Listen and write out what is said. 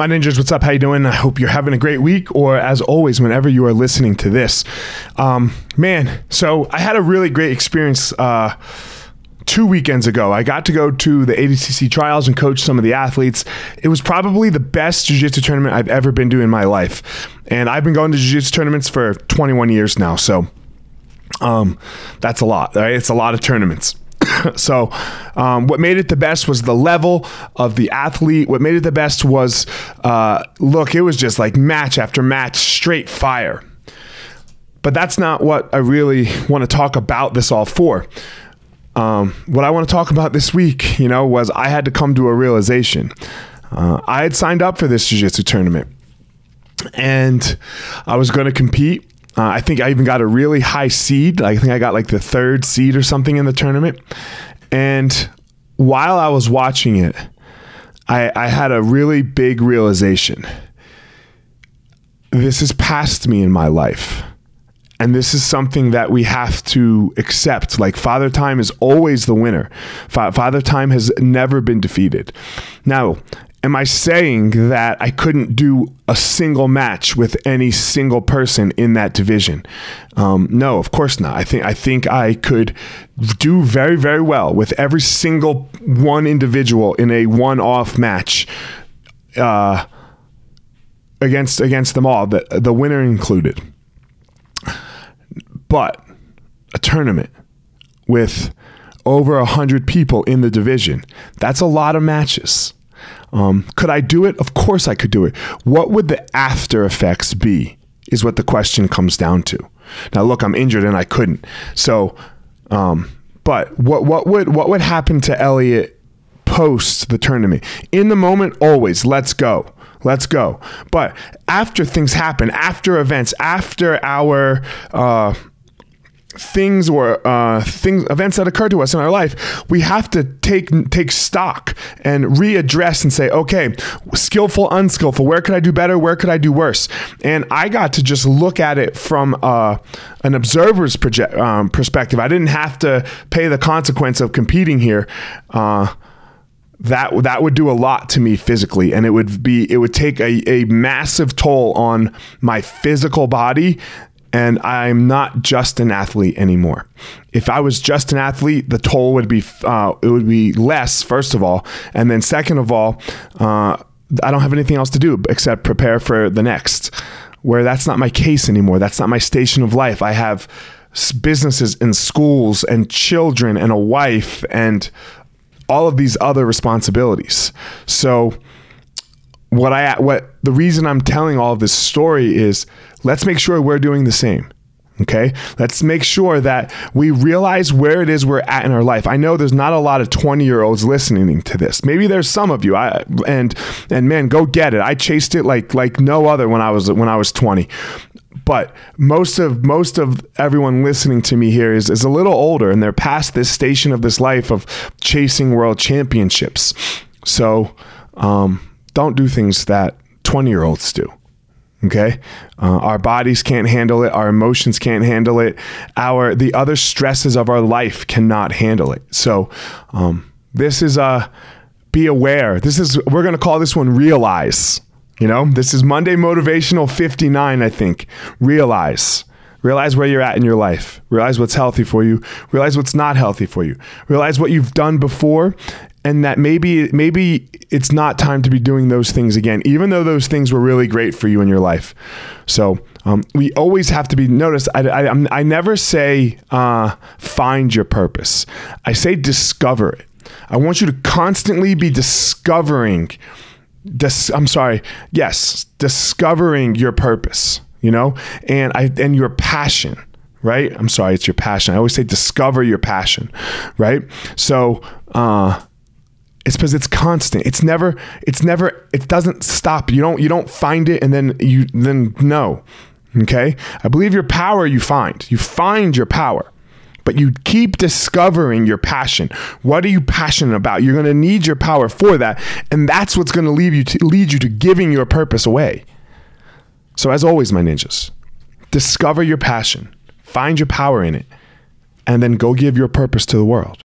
My ninjas, what's up? How you doing? I hope you're having a great week, or as always, whenever you are listening to this. Um, man, so I had a really great experience uh, two weekends ago. I got to go to the ADCC trials and coach some of the athletes. It was probably the best jiu-jitsu tournament I've ever been to in my life, and I've been going to jiu-jitsu tournaments for 21 years now. So, um, that's a lot. Right? It's a lot of tournaments. so, um, what made it the best was the level of the athlete. What made it the best was, uh, look, it was just like match after match, straight fire. But that's not what I really want to talk about this all for. Um, what I want to talk about this week, you know, was I had to come to a realization. Uh, I had signed up for this jiu-jitsu tournament, and I was going to compete uh, I think I even got a really high seed. I think I got like the third seed or something in the tournament. And while I was watching it, I, I had a really big realization. This has passed me in my life. And this is something that we have to accept. Like, Father Time is always the winner. Father Time has never been defeated. Now, am I saying that I couldn't do a single match with any single person in that division? Um, no, of course not. I think I think I could do very very well with every single one individual in a one-off match uh, against against them all, the the winner included. But a tournament with over a hundred people in the division, that's a lot of matches um, could I do it? Of course I could do it. What would the after effects be? Is what the question comes down to. Now, look, I'm injured and I couldn't. So, um, but what what would what would happen to Elliot post the tournament? In the moment, always let's go. Let's go. But after things happen, after events, after our uh, things or uh, things events that occur to us in our life we have to take take stock and readdress and say okay skillful unskillful where could i do better? Where could i do worse? And i got to just look at it from uh, an observer's project, um, perspective. I didn't have to pay the consequence of competing here. Uh, that that would do a lot to me physically and it would be it would take a, a massive toll on my physical body and I'm not just an athlete anymore. If I was just an athlete, the toll would be uh, it would be less. First of all, and then second of all, uh, I don't have anything else to do except prepare for the next. Where that's not my case anymore. That's not my station of life. I have businesses and schools and children and a wife and all of these other responsibilities. So what I what the reason I'm telling all this story is let's make sure we're doing the same. Okay, let's make sure that we realize where it is we're at in our life. I know there's not a lot of 20 year olds listening to this. Maybe there's some of you. I and and man, go get it. I chased it like like no other when I was when I was 20 but most of most of everyone listening to me here is is a little older and they're past this station of this life of chasing world championships. So um, don't do things that 20 year olds do. Okay, uh, our bodies can't handle it. Our emotions can't handle it. Our the other stresses of our life cannot handle it. So, um, this is a uh, be aware. This is we're gonna call this one realize. You know, this is Monday Motivational 59. I think realize. Realize where you're at in your life. Realize what's healthy for you. Realize what's not healthy for you. Realize what you've done before and that maybe maybe it's not time to be doing those things again even though those things were really great for you in your life. So um, we always have to be noticed i, I, I never say uh, find your purpose. I say discover it. I want you to constantly be discovering dis, i'm sorry yes discovering your purpose you know and i and your passion right? I'm sorry it's your passion. I always say discover your passion right? So uh it's because it's constant. It's never. It's never. It doesn't stop. You don't. You don't find it and then you then no. Okay. I believe your power you find. You find your power, but you keep discovering your passion. What are you passionate about? You're going to need your power for that, and that's what's going to lead you to lead you to giving your purpose away. So as always, my ninjas, discover your passion, find your power in it, and then go give your purpose to the world.